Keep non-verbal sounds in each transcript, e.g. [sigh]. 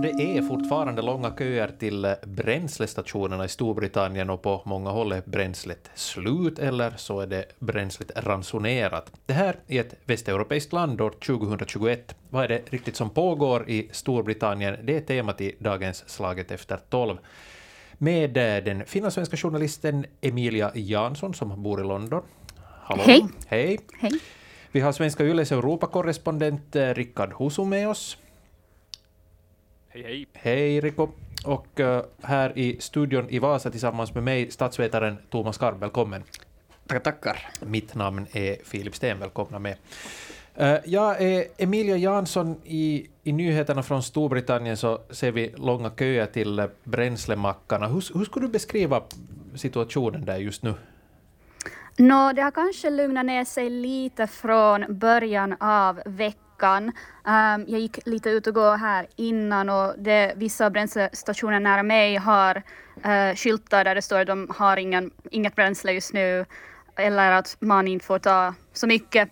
och det är fortfarande långa köer till bränslestationerna i Storbritannien och på många håll är bränslet slut eller så är det bränslet ransonerat. Det här i ett västeuropeiskt land år 2021. Vad är det riktigt som pågår i Storbritannien? Det är temat i dagens Slaget efter tolv med den finlandssvenska journalisten Emilia Jansson som bor i London. Hallå. Hej. Hej. Hej. Vi har Svenska Yles Europakorrespondent eh, Rickard Husu med oss. Hej, hej. Hej, Rico. Och uh, här i studion i Vasa tillsammans med mig, statsvetaren Thomas Karp. Välkommen. Tackar, tackar. Mitt namn är Filip Sten. Välkomna med. Uh, jag är Emilia Jansson. I, I nyheterna från Storbritannien så ser vi långa köer till bränslemackarna. Hur, hur skulle du beskriva situationen där just nu? Nå, det har kanske lugnat ner sig lite från början av veckan. Um, jag gick lite ut och gå här innan och det, vissa bränslestationer nära mig har uh, skyltar där det står att de har ingen, inget bränsle just nu eller att man inte får ta så mycket.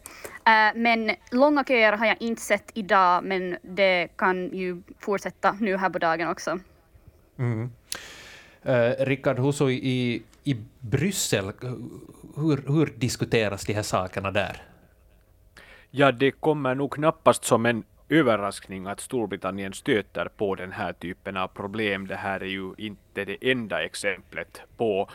Uh, men långa köer har jag inte sett idag, men det kan ju fortsätta nu här på dagen också. Mm. Uh, Rickard Husso, i, i Bryssel, hur, hur diskuteras de här sakerna där? Ja, det kommer nog knappast som en överraskning att Storbritannien stöter på den här typen av problem. Det här är ju inte det enda exemplet på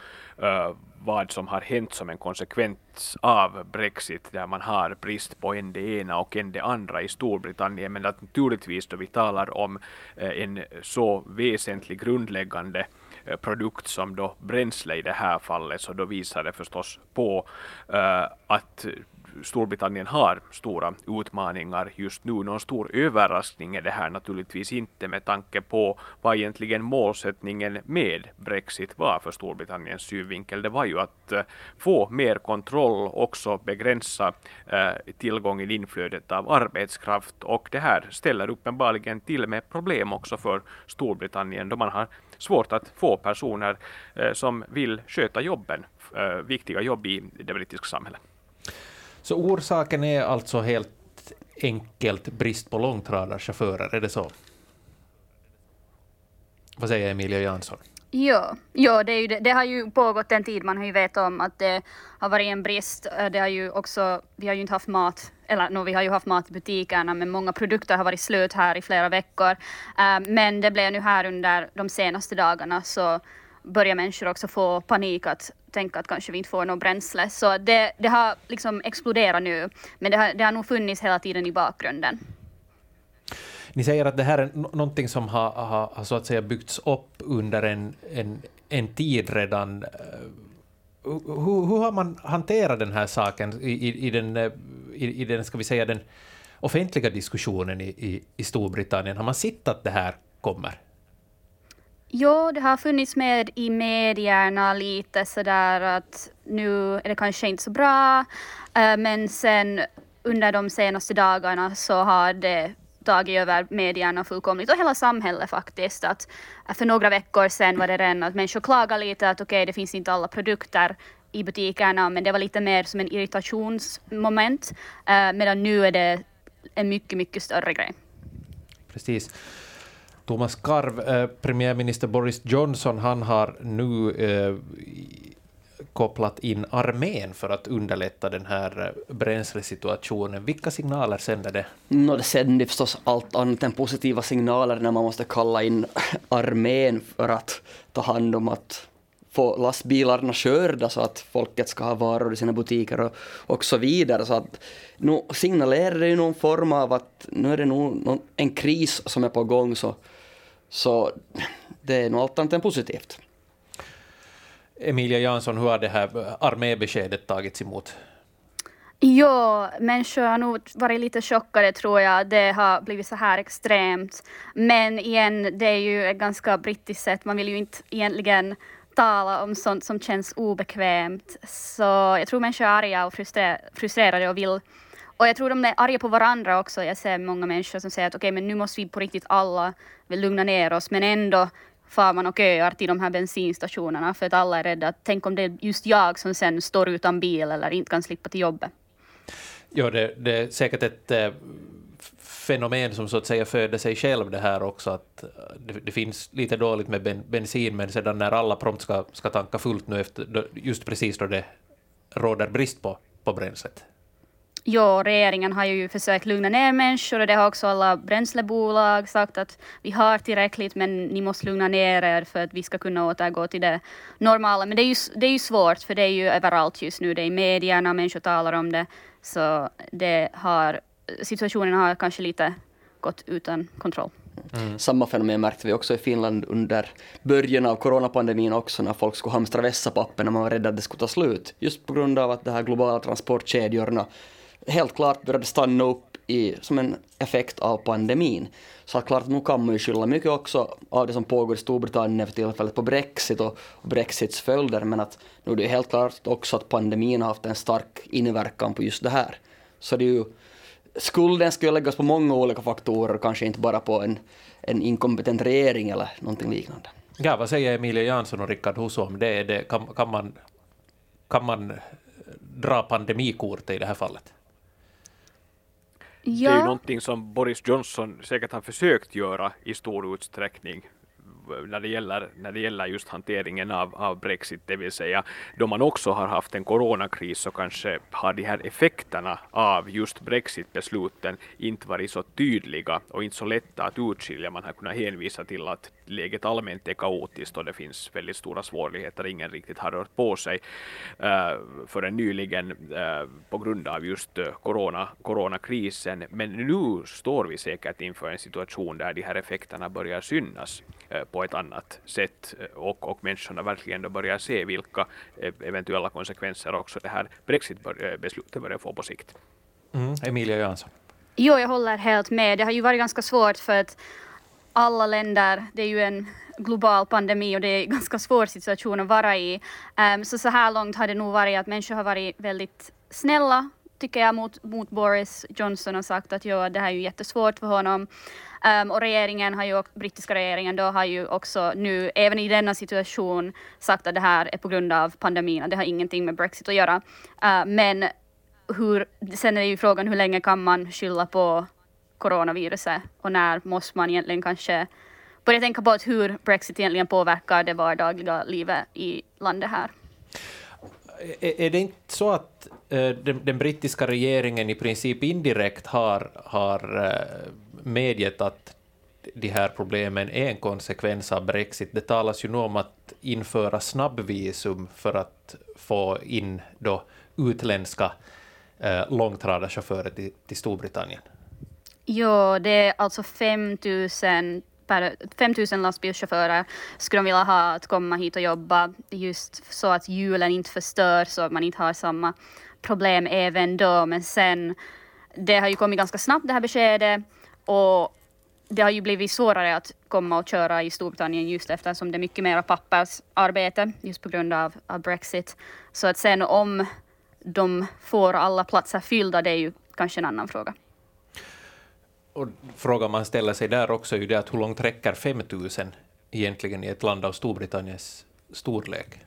uh, vad som har hänt som en konsekvens av Brexit, där man har brist på en det ena och en det andra i Storbritannien. Men att naturligtvis då vi talar om uh, en så väsentlig grundläggande eh, produkt som då bränsle i det här fallet, så då visar det förstås på uh, att Storbritannien har stora utmaningar just nu. Någon stor överraskning är det här naturligtvis inte med tanke på vad egentligen målsättningen med Brexit var för Storbritanniens synvinkel. Det var ju att eh, få mer kontroll, också begränsa eh, tillgången inflödet av arbetskraft och det här ställer uppenbarligen till med problem också för Storbritannien då man har svårt att få personer eh, som vill sköta jobben, viktiga jobb i det brittiska samhället. Så orsaken är alltså helt enkelt brist på långtradarchaufförer, är det så? Vad säger Emilia Jansson? Ja, ja det, är ju det, det, har ju pågått en tid, man har ju vetat om att det har varit en brist. Eh, det har ju också, vi har ju inte haft mat, eller no, vi har ju haft mat i butikerna, men många produkter har varit slut här i flera veckor. Uh, men det blev nu här under de senaste dagarna så börjar människor också få panik att tänka att kanske vi inte får något bränsle. Så det, det har liksom exploderat nu, men det har, det har nog funnits hela tiden i bakgrunden. Ni säger att det här är någonting som har, har, har, så att säga byggts upp under en, en, en tid redan. Eh, hur, hur har man hanterat den här saken i, i, i den, eh, i, i, den, ska vi säga, den offentliga diskussionen i, i, i Storbritannien? Har man sett att det här kommer? Jo, det har funnits med i medierna lite sådär att nu är det kanske inte så bra, eh, men sen under de senaste dagarna så har det tagit över medierna fullkomligt och hela samhället faktiskt. Att eh, för några veckor sedan var det redan att människor klagade lite att okej, okay, det finns inte alla produkter i butikerna, men det var lite mer som en irritationsmoment, eh, medan nu är det en mycket, mycket större grej. Precis. Thomas Karv, eh, premiärminister Boris Johnson, han har nu eh, kopplat in armén för att underlätta den här eh, bränslesituationen. Vilka signaler sänder det? No, det sänder förstås allt annat än positiva signaler när man måste kalla in [laughs] armén för att ta hand om att få lastbilarna körda så att folket ska ha varor i sina butiker och, och så vidare. Så att nu signalerar det ju någon form av att nu är det nog en kris som är på gång så så det är nog allt annat än positivt. Emilia Jansson, hur har det här armébeskedet tagits emot? Ja, människor har nog varit lite chockade tror jag. Det har blivit så här extremt. Men igen, det är ju ett ganska brittiskt sätt. Man vill ju inte egentligen tala om sånt som känns obekvämt. Så jag tror människor är arga och frustrerade och vill och jag tror de är arga på varandra också. Jag ser många människor som säger att okej, okay, men nu måste vi på riktigt alla lugna ner oss, men ändå far man och köar till de här bensinstationerna för att alla är rädda. Tänk om det är just jag som sen står utan bil eller inte kan slippa till jobbet. Ja, det, det är säkert ett eh, fenomen som så att säga föder sig själv det här också, att eh, det, det finns lite dåligt med ben, bensin, men sedan när alla prompt ska, ska tanka fullt nu efter, just precis då det råder brist på, på bränslet. Ja, regeringen har ju försökt lugna ner människor och det har också alla bränslebolag sagt att vi har tillräckligt men ni måste lugna ner er för att vi ska kunna återgå till det normala. Men det är ju, det är ju svårt för det är ju överallt just nu. Det är i medierna, människor talar om det. Så det har, situationen har kanske lite gått utan kontroll. Mm. Samma fenomen märkte vi också i Finland under början av coronapandemin också när folk skulle hamstra vässapapper när man var rädd att det skulle ta slut. Just på grund av att de här globala transportkedjorna helt klart började stanna upp i, som en effekt av pandemin. Så klart, nu kan man ju skylla mycket också av det som pågår i Storbritannien för tillfället på Brexit och, Brexits följder, men att nu är det helt klart också att pandemin har haft en stark inverkan på just det här. Så det är ju, skulden ska ju läggas på många olika faktorer, kanske inte bara på en, en inkompetent regering eller någonting liknande. Ja, vad säger Emilia Jansson och Rickard Husso om det? det kan, kan, man, kan man dra pandemikortet i det här fallet? Ja. Det är ju någonting som Boris Johnson säkert har försökt göra i stor utsträckning när det gäller, när det gäller just hanteringen av, av Brexit, det vill säga då man också har haft en coronakris så kanske har de här effekterna av just Brexit-besluten inte varit så tydliga och inte så lätta att urskilja. Man har kunnat hänvisa till att läget allmänt är kaotiskt och det finns väldigt stora svårigheter. Ingen riktigt har rört på sig uh, förrän nyligen uh, på grund av just uh, corona, coronakrisen. Men nu står vi säkert inför en situation där de här effekterna börjar synas uh, på ett annat sätt och, och människorna verkligen då börjar se vilka eventuella konsekvenser också det här Brexit-beslutet börjar få på sikt. Mm. Emilia Jansson. Jo, jag håller helt med. Det har ju varit ganska svårt för att alla länder, det är ju en global pandemi och det är en ganska svår situation att vara i. Um, så så här långt har det nog varit att människor har varit väldigt snälla tycker jag mot, mot Boris Johnson och sagt att ja, det här är ju jättesvårt för honom. Um, och regeringen har ju, brittiska regeringen då har ju också nu, även i denna situation, sagt att det här är på grund av pandemin, det har ingenting med Brexit att göra. Uh, men hur, sen är det ju frågan hur länge kan man skylla på coronaviruset och när måste man egentligen kanske börja tänka på att hur Brexit egentligen påverkar det vardagliga livet i landet här. Är det inte så att eh, den, brittiska regeringen i princip indirekt har, har eh, medgett att de här problemen är en konsekvens av Brexit. Det talas ju nu om att införa snabbvisum för att få in då utländska eh, långtradarchaufförer till, till Storbritannien. Ja, det är alltså 5 000 per 5 000 lastbilschaufförer skulle de vilja ha att komma hit och jobba just så att hjulen inte förstörs så att man inte har samma problem även då. Men sen, det har ju kommit ganska snabbt det här beskedet och det har ju blivit svårare att komma och köra i Storbritannien just eftersom det är mycket mer pappersarbete just på grund av, av Brexit. Så att sen om de får alla platser fyllda, det är ju kanske en annan fråga. Och frågan man ställer sig där också är ju det att hur långt räcker 5 000 egentligen i ett land av Storbritanniens storlek?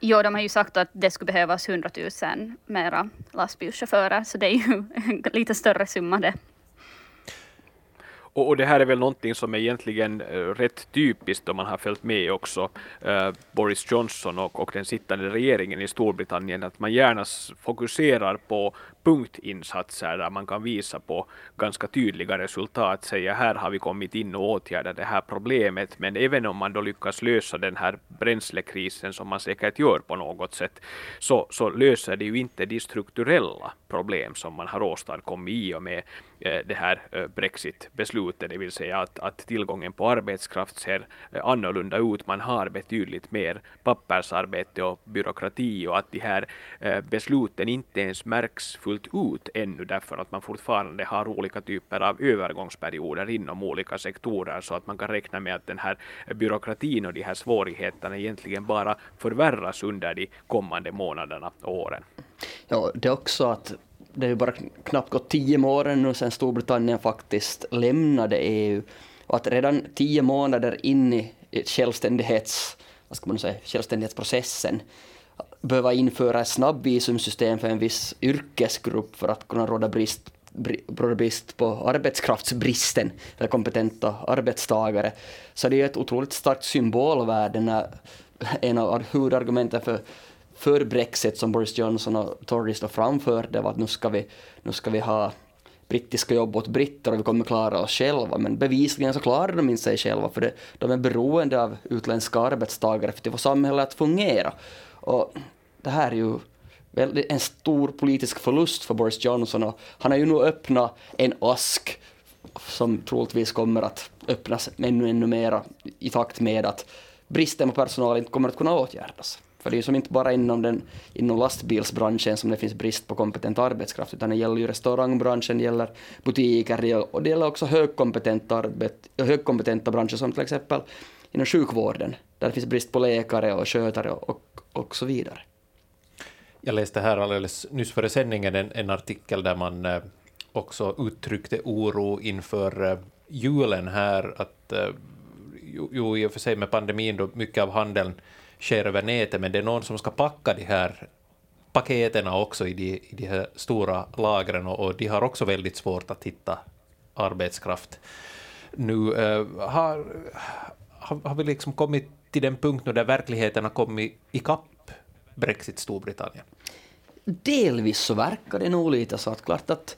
Jo, de har ju sagt att det skulle behövas 100 000 mera lastbilschaufförer, så det är ju en [laughs] lite större summa det. Och, det här är väl någonting som är egentligen uh, rätt typiskt om man har följt med också uh, Boris Johnson och, och den sittande regeringen i Storbritannien, att man gärna fokuserar på punktinsatser där man kan visa på ganska tydliga resultat, säga här har vi kommit in och åtgärdat det här problemet, men även om man då lyckas lösa den här bränslekrisen som man säkert gör på något sätt, så, så löser det ju inte de strukturella problem som man har åstadkommit i och med eh, det här eh, Brexit-beslutet, det vill säga att, att tillgången på arbetskraft ser eh, annorlunda ut. Man har betydligt mer pappersarbete och byråkrati och att de här besluten inte ens märks fullt ut ännu därför att man fortfarande har olika typer av övergångsperioder inom olika sektorer så att man kan räkna med att den här byråkratin och de här svårigheterna egentligen bara förvärras under de kommande månaderna och åren. Ja, det är också att det är bara knappt gått tio månader nu sedan Storbritannien faktiskt lämnade EU och att redan tio månader in i självständighets, vad ska man säga, självständighetsprocessen behöva införa ett snabbvisumsystem för en viss yrkesgrupp för att kunna råda brist råda brist på arbetskraftsbristen, eller kompetenta arbetstagare. Så det är ett otroligt starkt symbolvärde när en av huvudargumenten för, för Brexit som Boris Johnson och Tories då framförde var att nu ska vi, nu ska vi ha brittiska jobb åt britter och vi kommer klara oss själva. Men bevisligen så klarar de inte sig själva för det, de är beroende av utländska arbetstagare för att få samhället att fungera. Och det här är ju en stor politisk förlust för Boris Johnson och han har ju nu öppnat en ask som troligtvis kommer att öppnas ännu, ännu mera i takt med att bristen på personal inte kommer att kunna åtgärdas. För det är ju som inte bara inom, den, inom lastbilsbranschen som det finns brist på kompetent arbetskraft, utan det gäller ju restaurangbranschen, det gäller butiker och det gäller också högkompetenta, arbet, högkompetenta branscher som till exempel inom sjukvården, där det finns brist på läkare och skötare och, och, och så vidare. Jag läste här alldeles nyss före sändningen en, en artikel där man eh, också uttryckte oro inför eh, julen här, att eh, jo, i och för sig med pandemin då mycket av handeln sker över nätet, men det är någon som ska packa de här paketen också i de, i de här stora lagren och, och de har också väldigt svårt att hitta arbetskraft. Nu har, har, har vi liksom kommit till den punkt nu där verkligheten har kommit ikapp Brexit Storbritannien? Delvis så verkar det nog lite så att klart att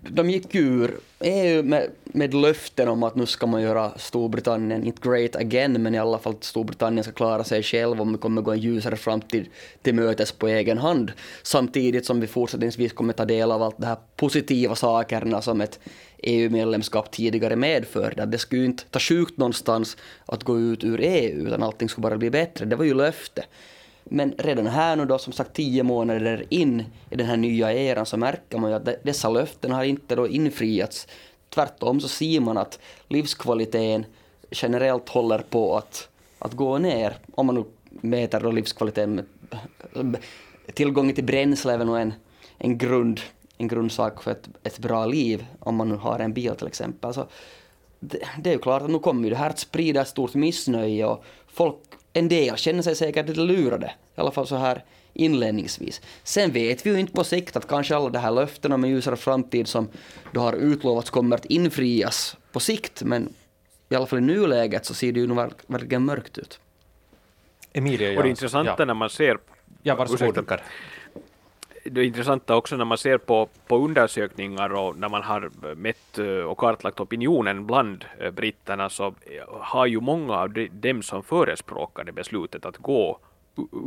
de gick ur EU med, med löften om att nu ska man göra Storbritannien, inte great again, men i alla fall att Storbritannien ska klara sig själv om vi kommer gå en ljusare framtid till mötes på egen hand. Samtidigt som vi fortsättningsvis kommer ta del av allt de här positiva sakerna som ett EU-medlemskap tidigare medförde. Det skulle ju inte ta sjukt någonstans att gå ut ur EU, utan allting skulle bara bli bättre. Det var ju löfte. Men redan här nu då, som sagt tio månader in i den här nya eran, så märker man ju att dessa löften har inte då infriats. Tvärtom så ser man att livskvaliteten generellt håller på att, att gå ner. Om man nu mäter då livskvaliteten med tillgången till bränsle är väl en, en, grund, en grundsak för ett, ett bra liv, om man nu har en bil till exempel. Så det, det är ju klart att nu kommer ju det här att sprida ett stort missnöje och folk en del känner sig säkert lite lurade, i alla fall så här inledningsvis. Sen vet vi ju inte på sikt att kanske alla de här löftena om en ljusare framtid som du har utlovats kommer att infrias på sikt, men i alla fall i nuläget så ser det ju nog verkligen mörkt ut. Emilia, och det intressanta ja. när man ser... Ja, varsågod det intressanta också när man ser på, på undersökningar och när man har mätt eh, och kartlagt opinionen bland eh, britterna så har ju många av dem som förespråkade beslutet att gå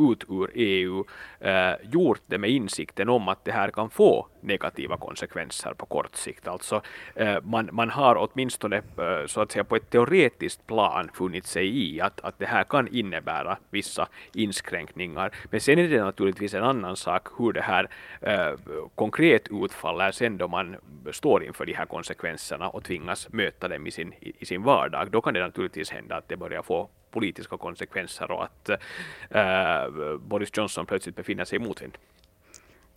ut ur EU eh, gjort det med insikten om att det här kan få negativa konsekvenser på kort sikt. Alltså eh, man, man har åtminstone eh, så att säga på ett teoretiskt plan funnit sig i att, att det här kan innebära vissa inskränkningar. Men sen är det naturligtvis en annan sak hur det här eh, konkret utfaller sen då man står inför de här konsekvenserna och tvingas möta dem i sin, i, i sin vardag. Då kan det naturligtvis hända att det börjar få politiska konsekvenser och att äh, Boris Johnson plötsligt befinner sig i motvind.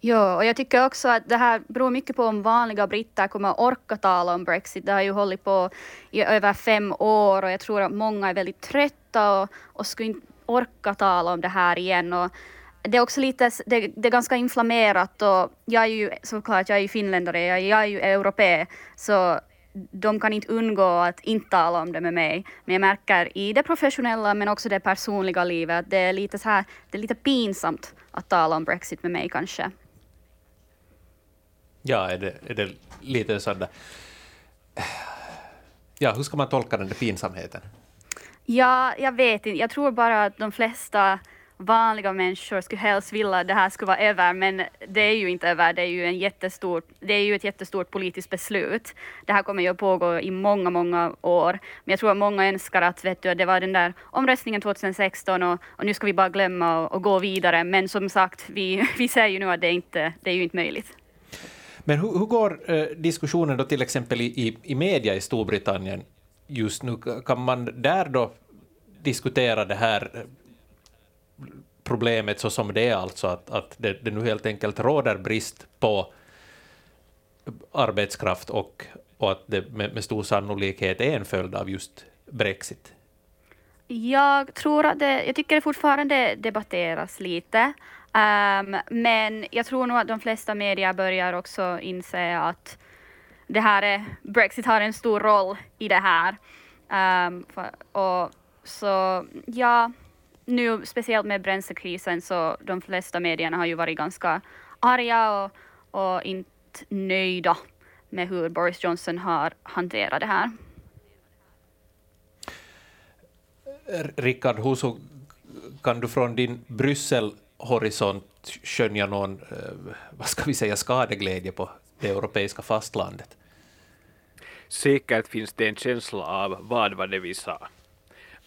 Ja, och jag tycker också att det här beror mycket på om vanliga britter kommer orka tala om Brexit. Det har ju hållit på i över fem år och jag tror att många är väldigt trötta och, och skulle inte orka tala om det här igen. Och det är också lite, det, det är ganska inflammerat och jag är ju såklart, jag är ju finländare, jag, jag är ju europé, så de kan inte undgå att inte tala om det med mig. Men jag märker i det professionella men också det personliga livet att det är lite så här, det är lite pinsamt att tala om Brexit med mig kanske. Ja, är det, är det lite sådär... Ja, hur ska man tolka den där pinsamheten? Ja, jag vet inte. Jag tror bara att de flesta vanliga människor skulle helst vilja att det här skulle vara över, men det är ju inte över. Det är ju, en jättestor, det är ju ett jättestort politiskt beslut. Det här kommer ju att pågå i många, många år. Men jag tror att många önskar att vet du, det var den där omröstningen 2016 och, och nu ska vi bara glömma och, och, gå vidare. Men som sagt, vi, [laughs] vi ser ju nu att det, inte, det är ju inte möjligt. Men hur, hur går eh, diskussionen då till exempel i, i, i media i Storbritannien just nu? Kan man där då diskutera det här eh, problemet så som det är alltså att, att det, det nu helt enkelt råder brist på arbetskraft och, och att det med, med stor sannolikhet är en följd av just Brexit? Jag tror att det, jag tycker det fortfarande debatteras lite. Um, men jag tror nog att de flesta medier börjar också inse att det här är, Brexit har en stor roll i det här. Um, för, och så ja, nu speciellt med bränslekrisen så de flesta medierna har ju varit ganska arga och, och inte nöjda med hur Boris Johnson har hanterat det här. Rickard, hur kan du från din Brysselhorisont skönja någon, eh, vad ska vi säga, skadeglädje på det europeiska fastlandet? Säkert finns det en känsla av vad var det vi sa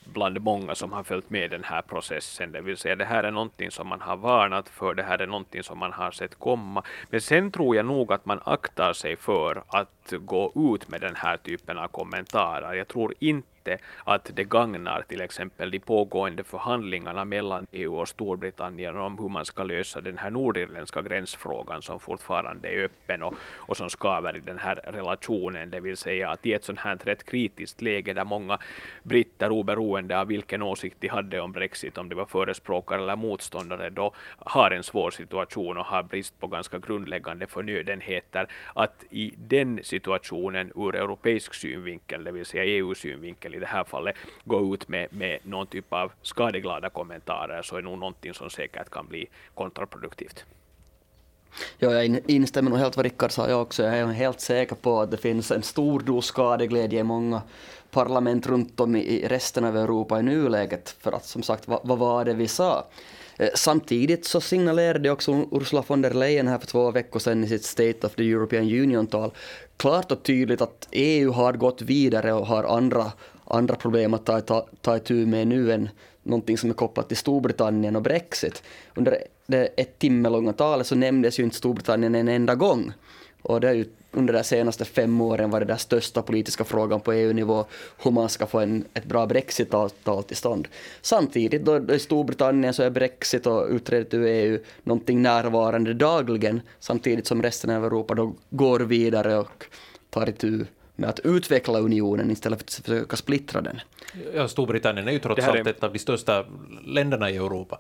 bland många som har följt med den här processen. Det vill säga det här är någonting som man har varnat för, det här är någonting som man har sett komma. Men sen tror jag nog att man aktar sig för att gå ut med den här typen av kommentarer. Jag tror inte inte att det gagnar till exempel de pågående förhandlingarna mellan EU och Storbritannien om hur man ska lösa den här nordirländska gränsfrågan som fortfarande är öppen och, och som skaver i den här relationen. Det vill säga att i ett sånt här rätt kritiskt läge där många britter oberoende av vilken åsikt de hade om Brexit, om de var förespråkare eller motståndare, då har en svår situation och har brist på ganska grundläggande förnödenheter. Att i den situationen ur europeisk synvinkel, det vill säga EU-synvinkel, i det här fallet gå ut med, med någon typ av skadeglada kommentarer så är nog någonting som säkert kan bli kontraproduktivt. Ja, jag instämmer nog helt vad Rickard sa jag också. Jag är helt säker på att det finns en stor dos skadeglädje i många parlament runt om i resten av Europa i nuläget. För att som sagt, vad, vad var det vi sa? Eh, samtidigt så signalerade också Ursula von der Leyen här för två veckor sedan i sitt State of the European Union-tal klart och tydligt att EU har gått vidare och har andra andra problem att ta, ta, ta itu med nu än någonting som är kopplat till Storbritannien och Brexit. Under det ett timme långa talet så nämndes ju inte Storbritannien en enda gång. Och det är ju under de senaste fem åren varit den största politiska frågan på EU-nivå hur man ska få en, ett bra Brexit-avtal till stånd. Samtidigt då i Storbritannien så är Brexit och utträdet ur EU någonting närvarande dagligen samtidigt som resten av Europa då går vidare och tar itu med att utveckla unionen istället för att försöka splittra den. Ja, Storbritannien är ju trots allt är... ett av de största länderna i Europa.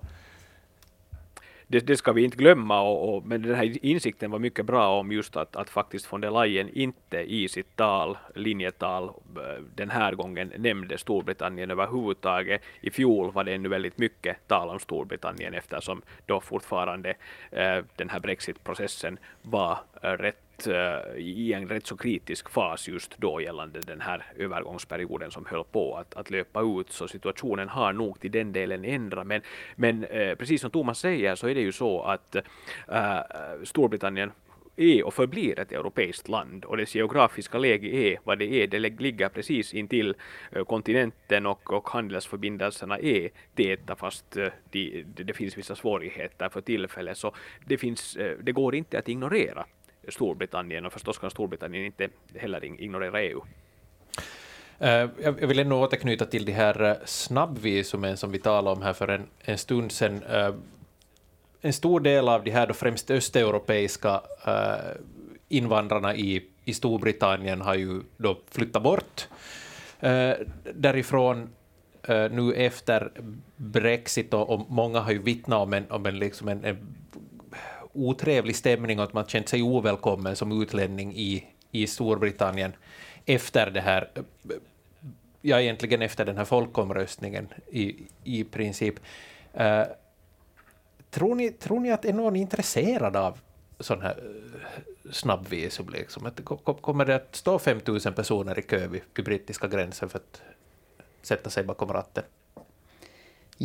Det, det, ska vi inte glömma, och, och, men den här insikten var mycket bra om just att, att faktiskt von der Leyen inte i sitt tal, linjetal eh, den här gången nämnde Storbritannien överhuvudtaget. I fjol var det ännu väldigt mycket tal om Storbritannien eftersom då fortfarande eh, den här Brexit-processen var eh, rätt Eh, i en rätt så kritisk fas just då gällande den här övergångsperioden som höll på att, att löpa ut. Så situationen har nog till den delen ändrat. Men, men eh, precis som Thomas säger så är det ju så att eh, Storbritannien är och förblir ett europeiskt land och dess geografiska läge är vad det är. Det ligger precis intill kontinenten och, och handelsförbindelserna är täta fast det, det finns vissa svårigheter för tillfället. Så det, finns, det går inte att ignorera Storbritannien och förstås kan Storbritannien inte heller ignorera EU. Eh, jag vill ändå återknyta till de här eh, snabbvisumen som vi talade om här för en, en stund sedan. Eh, en stor del av de här då främst östeuropeiska invandrarna i, i Storbritannien har ju då flyttat bort därifrån nu efter Brexit och, och många har ju vittnat om en, om en, liksom en, en otrevlig stämning och att man känt sig ovälkommen som utlänning i, i Storbritannien efter det här, ja egentligen efter den här folkomröstningen i, i princip. Uh, tror, ni, tror ni att är någon intresserad av sån här uh, snabbvisum? Liksom? Att, kommer det att stå 5 000 personer i kö vid, vid brittiska gränsen för att sätta sig bakom ratten?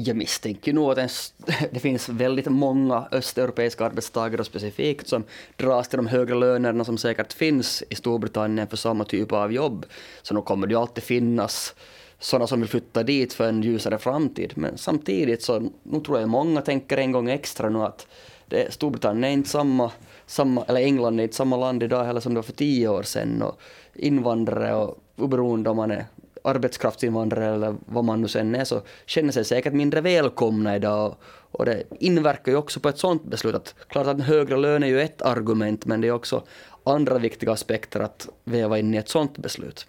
Jag misstänker nog att [laughs] det finns väldigt många östeuropeiska arbetstagare specifikt som dras till de högre lönerna som säkert finns i Storbritannien för samma typ av jobb. Så nog kommer det ju alltid finnas sådana som vill flytta dit för en ljusare framtid. Men samtidigt så nu tror jag många tänker en gång extra nu att det, Storbritannien är inte samma, samma, eller England är inte samma land idag heller som det var för tio år sedan. Och invandrare och oberoende om man är arbetskraftsinvandrare eller vad man nu sen är så känner sig säkert mindre välkomna idag. Och det inverkar ju också på ett sådant beslut. Att, klart att en högre lön är ju ett argument men det är också andra viktiga aspekter att väva in i ett sådant beslut.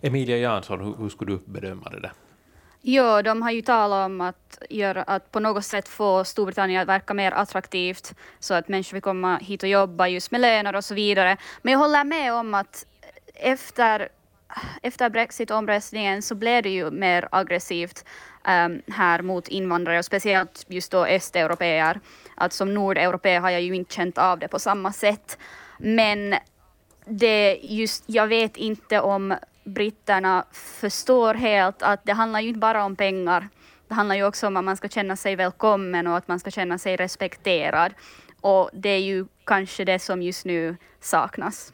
Emilia Jansson, hur, hur skulle du bedöma det där? Ja, de har ju talat om att, göra, att på något sätt få Storbritannien att verka mer attraktivt så att människor vill komma hit och jobba just med löner och så vidare. Men jag håller med om att efter, efter Brexit-omröstningen så blev det ju mer aggressivt um, här mot invandrare och speciellt just då östeuropeer. Att alltså, som nordeuropé har jag ju inte känt av det på samma sätt. Men det just, jag vet inte om britterna förstår helt att det handlar ju inte bara om pengar. Det handlar ju också om att man ska känna sig välkommen och att man ska känna sig respekterad. Och det är ju kanske det som just nu saknas.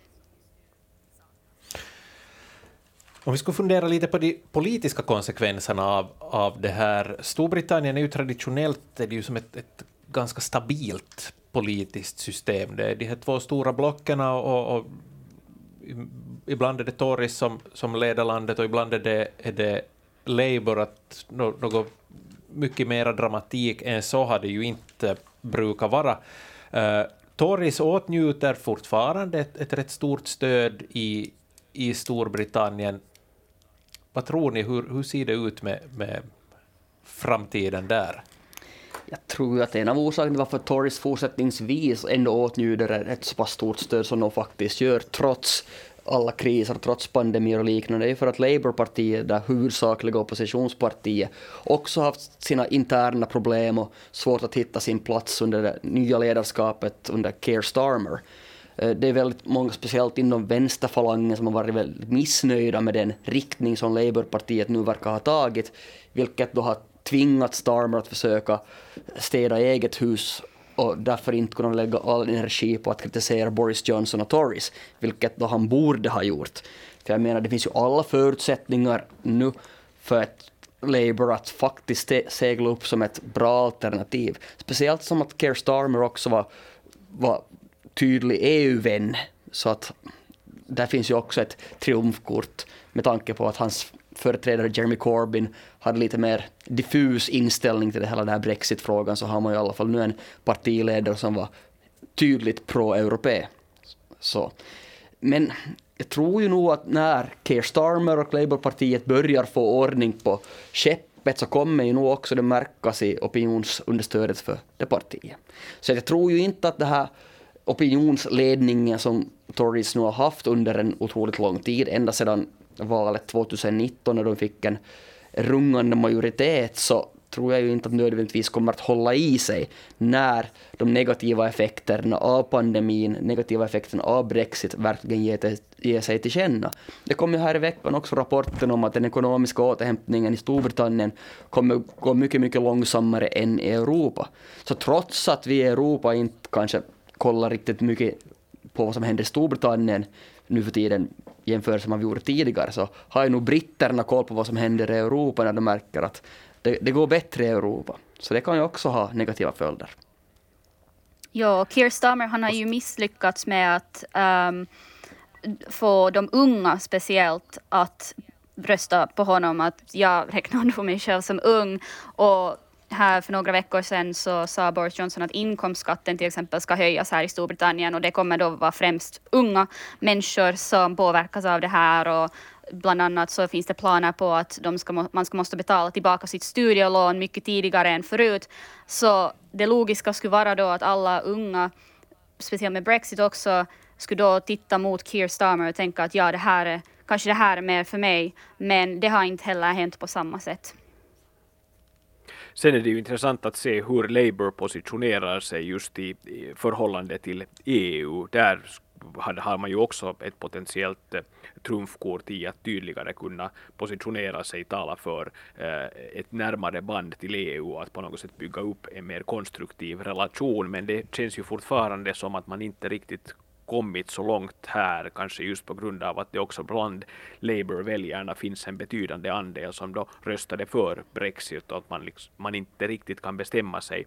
Om vi skulle fundera lite på de politiska konsekvenserna av, av det här. Storbritannien är ju traditionellt det är ju som ett, ett ganska stabilt politiskt system. Det är de här två stora blocken och, och ibland är det Tories som, som leder landet och ibland är det, är det Labour. Att något mycket mer dramatik än så har det ju inte brukat vara. Uh, Tories åtnjuter fortfarande ett, ett rätt stort stöd i, i Storbritannien. Vad tror ni, hur, hur ser det ut med, med framtiden där? Jag tror att en av orsakerna till varför Tories fortsättningsvis ändå åtnjuter ett så pass stort stöd som de faktiskt gör, trots alla kriser trots pandemier och liknande är för att Labourpartiet, det huvudsakliga oppositionspartiet, också haft sina interna problem och svårt att hitta sin plats under det nya ledarskapet under Keir Starmer. Eh, det är väldigt många, speciellt inom vänsterfalangen, som har varit väldigt missnöjda med den riktning som Labourpartiet nu verkar ha tagit, vilket då har tvingat Starmer att försöka städa eget hus och därför inte kunna lägga all energi på att kritisera Boris Johnson och Tories, vilket då han borde ha gjort. För jag menar, det finns ju alla förutsättningar nu för att Labour att faktiskt segla upp som ett bra alternativ. Speciellt som att Keir Starmer också var, var tydlig EU-vän, så att där finns ju också ett triumfkort med tanke på att hans företrädare Jeremy Corbyn hade lite mer diffus inställning till det hela den här Brexit-frågan så har man ju i alla fall nu en partiledare som var tydligt pro-europé. Så. Men jag tror ju nog att när Keir Starmer och Labourpartiet börjar få ordning på skeppet så kommer ju nog också det märkas i opinionsunderstödet för det partiet. Så jag tror ju inte att det här opinionsledningen som Tories nu har haft under en otroligt lång tid, ända sedan valet 2019 när de fick en rungande majoritet så tror jag ju inte att nödvändigtvis kommer att hålla i sig när de negativa effekterna av pandemin, negativa effekterna av Brexit verkligen ger, ger sig till känna. Det kom ju här i veckan också rapporten om att den ekonomiska återhämtningen i Storbritannien kommer gå mycket, mycket långsammare än i Europa. Så trots att vi i Europa inte kanske kollar riktigt mycket på vad som händer i Storbritannien nu för tiden jämfört med vad vi gjorde tidigare så har ju nog britterna koll på vad som händer i Europa när de märker att det, det går bättre i Europa. Så det kan ju också ha negativa följder. Ja, Keir Starmer han har ju misslyckats med att um, få de unga speciellt att rösta på honom. Att jag räknar honom mig själv som ung och här för några veckor sedan så sa Boris Johnson att inkomstskatten till exempel ska höjas här i Storbritannien och det kommer då vara främst unga människor som påverkas av det här och bland annat så finns det planer på att de ska, man ska måste betala tillbaka sitt studielån mycket tidigare än förut. Så det logiska skulle vara då att alla unga, speciellt med Brexit också, skulle då titta mot Keir Starmer och tänka att ja, det här är, kanske det här är mer för mig. Men det har inte heller hänt på samma sätt. Sen är det ju intressant att se hur Labour positionerar sig just i, i förhållande till EU. Där har man ju också ett potentiellt eh, trumfkort i att tydligare kunna positionera sig, tala för eh, ett närmare band till EU och att på något sätt bygga upp en mer konstruktiv relation. Men det känns ju fortfarande som att man inte riktigt kommit så långt här, kanske just på grund av att det också bland Labour-väljarna finns en betydande andel som då röstade för Brexit och att man, liksom, man inte riktigt kan bestämma sig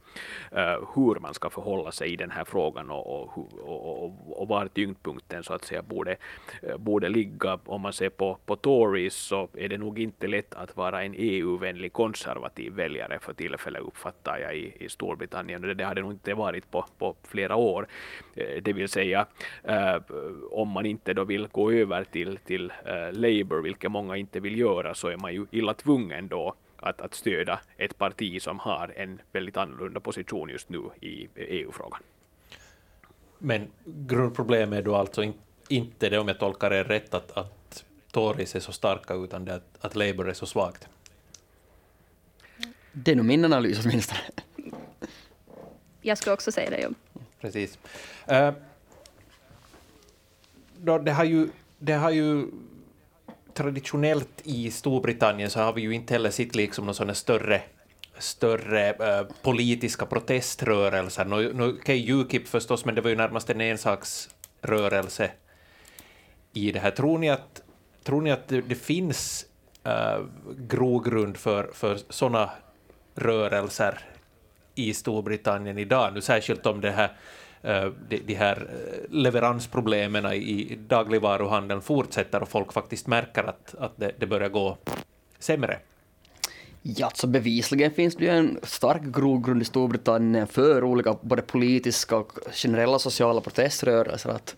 uh, hur man ska förhålla sig i den här frågan och, och, och, och, och var tyngdpunkten så att säga borde, uh, borde ligga. Om man ser på, på Tories så är det nog inte lätt att vara en EU-vänlig konservativ väljare för tillfället uppfattar jag i, i Storbritannien. Det, det hade nog inte varit på, på flera år. Eh, det vill säga om man inte då vill gå över till, till uh, Labour, vilket många inte vill göra, så är man ju illa tvungen då att, att stödja ett parti som har en väldigt annorlunda position just nu i EU-frågan. Men grundproblemet är då alltså in, inte det, om jag tolkar er rätt, att, att Tories är så starka, utan det att, att Labour är så svagt? Det är nog min analys åtminstone. Jag skulle också säga det. Ja. Precis. Uh, då, det, har ju, det har ju traditionellt i Storbritannien så har vi ju inte heller sett liksom någon sån större större äh, politiska proteströrelser. Nu, nu, okay, Ukip förstås, men det var ju närmast en ensaksrörelse i det här. Tror ni att, tror ni att det, det finns äh, grogrund för, för sådana rörelser i Storbritannien idag, nu särskilt om det här Eh, de, de här eh, leveransproblemen i dagligvaruhandeln fortsätter och folk faktiskt märker att, att det, det börjar gå sämre? Ja, så bevisligen finns det ju en stark grogrund i Storbritannien för olika både politiska och generella sociala proteströrelser. Att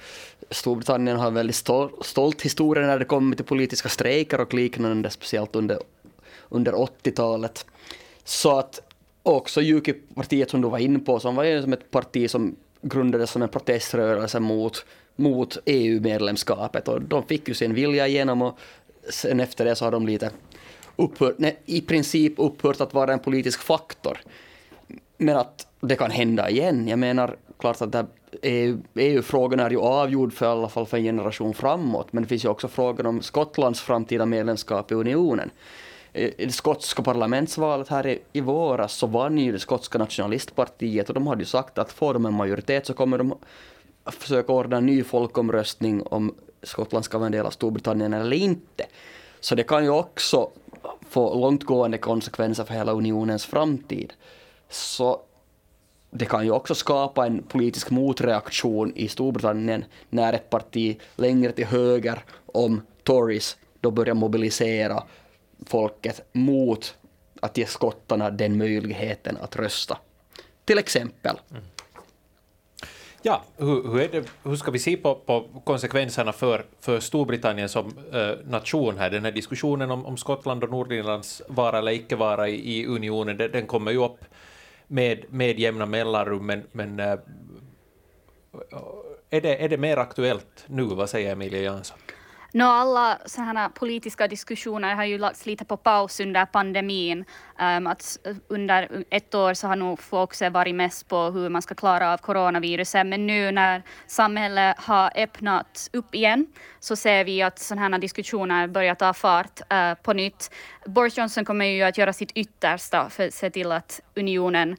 Storbritannien har en väldigt stol, stolt historia när det kommer till politiska strejker och liknande, speciellt under, under 80-talet. Så att också Ukip-partiet som du var inne på, som var ju som ett parti som grundades som en proteströrelse mot, mot EU-medlemskapet och de fick ju sin vilja igenom och sen efter det så har de lite upphört, nej, i princip upphört att vara en politisk faktor. Men att det kan hända igen. Jag menar, klart att EU-frågan e är ju avgjord för i alla fall för en generation framåt, men det finns ju också frågan om Skottlands framtida medlemskap i unionen. I det skotska parlamentsvalet här i, i våras så vann ju det skotska nationalistpartiet och de hade ju sagt att får de en majoritet så kommer de försöka ordna en ny folkomröstning om Skottland ska vara en del av Storbritannien eller inte. Så det kan ju också få långtgående konsekvenser för hela unionens framtid. Så det kan ju också skapa en politisk motreaktion i Storbritannien när ett parti längre till höger om Tories då börjar mobilisera folket mot att ge skottarna den möjligheten att rösta. Till exempel. Mm. Ja, hur, hur, det, hur, ska vi se på, på, konsekvenserna för, för Storbritannien som eh, nation här? Den här diskussionen om, om Skottland och Nordirlands vara eller icke vara i, i unionen, den, den, kommer ju upp med, med jämna mellanrum, men, men eh, är, det, är det mer aktuellt nu? Vad säger Emilia Jansson? No, alla sådana politiska diskussioner har ju lagts lite på paus under pandemin. Um, att under ett år så har nog fokuset varit mest på hur man ska klara av coronaviruset, men nu när samhället har öppnat upp igen så ser vi att sådana diskussioner börjar ta fart uh, på nytt. Boris Johnson kommer ju att göra sitt yttersta för att se till att unionen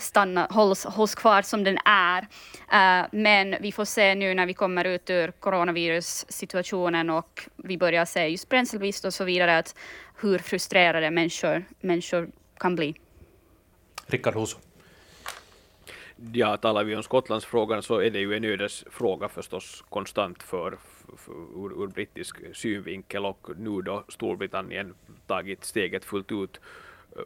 stanna, hålls, hålls kvar som den är. Uh, men vi får se nu när vi kommer ut ur coronavirussituationen och vi börjar se just bränslebrist och så vidare, att hur frustrerade människor, människor kan bli. Rickard Husu. Ja, talar vi om Skottlandsfrågan så är det ju en ödesfråga förstås konstant för, för ur, ur brittisk synvinkel och nu då Storbritannien tagit steget fullt ut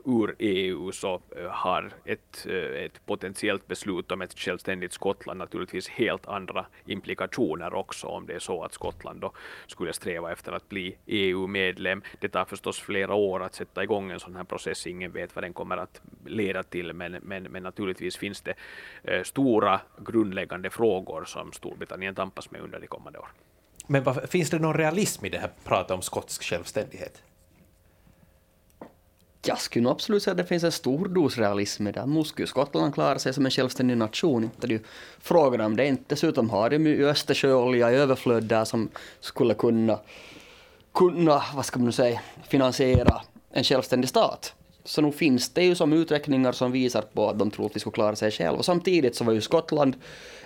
ur EU så eh, har ett, eh, ett potentiellt beslut om ett självständigt Skottland naturligtvis helt andra implikationer också om det är så att Skottland då skulle sträva efter att bli EU-medlem. Det tar förstås flera år att sätta igång en sån här process. Ingen vet vad den kommer att leda till, men, men, men naturligtvis finns det eh, stora grundläggande frågor som Storbritannien tampas med under de kommande åren. Men finns det någon realism i det här pratet om skotsk självständighet? Jag skulle nog absolut säga att det finns en stor dos realism i det. Nu skulle Skottland klara sig som en självständig nation. Inte det är ju frågan om det. Inte. Dessutom har de ju Östersjöolja i överflöd där som skulle kunna, kunna, vad ska man säga, finansiera en självständig stat. Så nog finns det ju som uträkningar som visar på att de tror att vi skulle klara sig själva. Samtidigt så var ju Skottland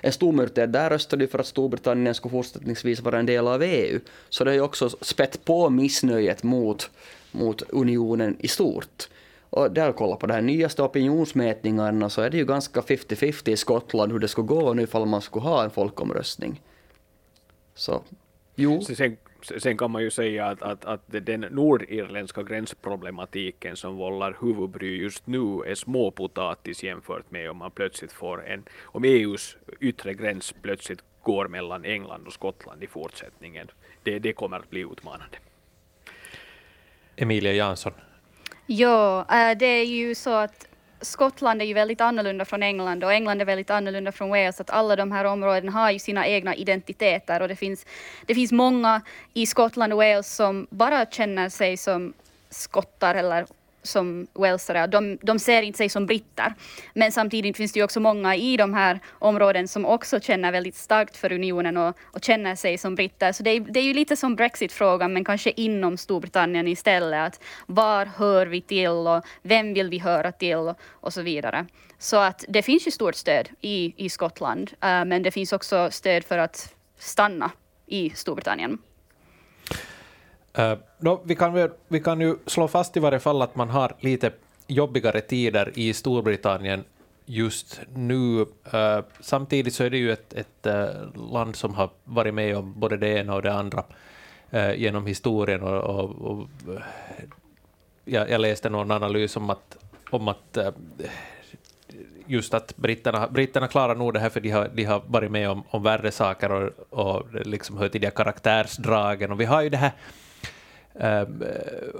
en stor där röstade för att Storbritannien skulle fortsättningsvis vara en del av EU. Så det har ju också spett på missnöjet mot mot unionen i stort. Och där jag kollar på de här nyaste opinionsmätningarna så är det ju ganska 50-50 i Skottland hur det skulle gå nu ifall man skulle ha en folkomröstning. Så, jo. Så sen, sen kan man ju säga att, att, att den nordirländska gränsproblematiken som vållar huvudbry just nu är småpotatis jämfört med om man plötsligt får en, om EUs yttre gräns plötsligt går mellan England och Skottland i fortsättningen. Det, det kommer att bli utmanande. Emilia Jansson? Ja, eh, det är ju så att Skottland är ju väldigt annorlunda från England och England är väldigt annorlunda från Wales. Att alla de här områdena har ju sina egna identiteter och det finns, det finns många i Skottland och Wales som bara känner sig som skottar eller som walesare. De, de ser inte sig som britter. Men samtidigt finns det ju också många i de här områden som också känner väldigt starkt för unionen och, och känner sig som britter. Så det är, det är ju lite som Brexit-frågan, men kanske inom Storbritannien istället. Att var hör vi till och vem vill vi höra till och, och så vidare. Så att det finns ju stort stöd i, i Skottland, uh, men det finns också stöd för att stanna i Storbritannien. Uh, no, vi, kan, vi kan ju slå fast i varje fall att man har lite jobbigare tider i Storbritannien just nu. Uh, samtidigt så är det ju ett, ett uh, land som har varit med om både det ena och det andra uh, genom historien. Och, och, och jag, jag, läste någon analys om att, om att just att britterna, britterna klarar nog det här för de har, de har varit med om, om värre saker och, och liksom hör till de karaktärsdragen. Och vi har ju det här uh,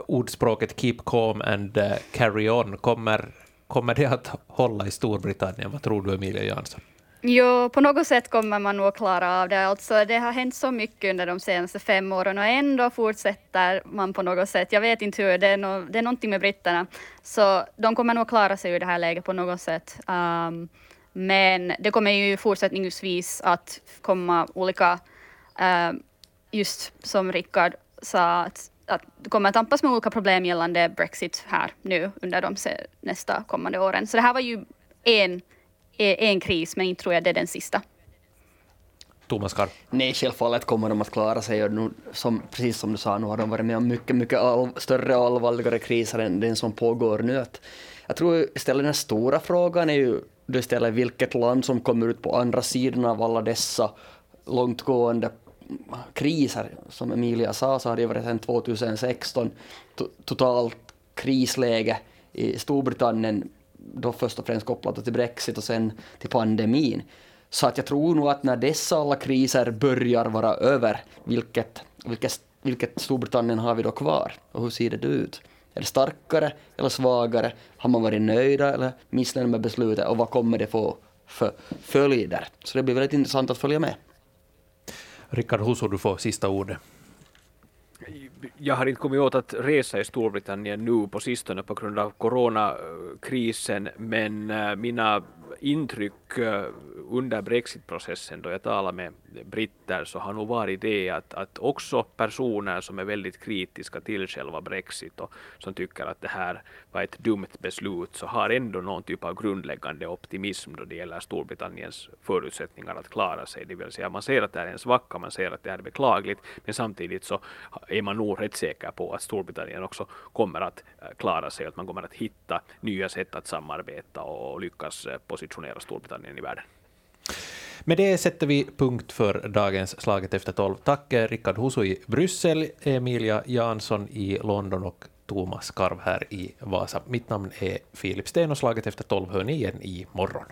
ordspråket keep calm and uh, carry on, kommer, kommer det att hålla i Storbritannien? Vad tror du, Emilia Jansson? Jo, på något sätt kommer man nog klara av det. Alltså, det har hänt så mycket under de senaste fem åren och ändå fortsätter man på något sätt. Jag vet inte hur, det är, no, det är någonting med britterna. Så de kommer nog klara sig ur det här läget på något sätt. Um, men det kommer ju fortsättningsvis att komma olika, uh, just som Rickard sa, att att det kommer att tampas med olika problem gällande Brexit här nu under de nästa kommande åren. Så det här var ju en, en kris, men inte tror jag det är den sista. Thomas Karp? Nej, självfallet kommer de att klara sig. Och nu, som, precis som du sa, nu har de varit med om mycket, mycket all, större och allvarligare kriser än den som pågår nu. Att, jag tror istället den stora frågan är ju då istället vilket land som kommer ut på andra sidan av alla dessa långtgående kriser, som Emilia sa, så har det varit sedan 2016 totalt krisläge i Storbritannien, då först och främst kopplat till Brexit och sen till pandemin. Så att jag tror nog att när dessa alla kriser börjar vara över, vilket, vilket, vilket Storbritannien har vi då kvar? Och hur ser det ut? Är det starkare eller svagare? Har man varit nöjda eller missnöjda med beslutet? Och vad kommer det få för följder? Så det blir väldigt intressant att följa med. Rickard Husso, du får sista ordet. Jag har inte kommit åt att resa i Storbritannien nu på sistone på grund av coronakrisen, men eh, mina intryck eh, under brexitprocessen då jag talade med britter så har nog varit det att, att också personer som är väldigt kritiska till själva brexit och som tycker att det här var ett dumt beslut så har ändå någon typ av grundläggande optimism då det gäller Storbritanniens förutsättningar att klara sig. Det vill säga man ser att det är en svacka, man ser att det är beklagligt men samtidigt så är man nog rätt säker på att Storbritannien också kommer att eh, klara sig, att man kommer att hitta nya sätt att samarbeta och lyckas eh, positionera Storbritannien i världen. Med det sätter vi punkt för dagens Slaget efter tolv. Tack Rickard Husu i Bryssel, Emilia Jansson i London och Thomas Karv här i Vasa. Mitt namn är Filip Sten och Slaget efter tolv hör ni igen i morgon.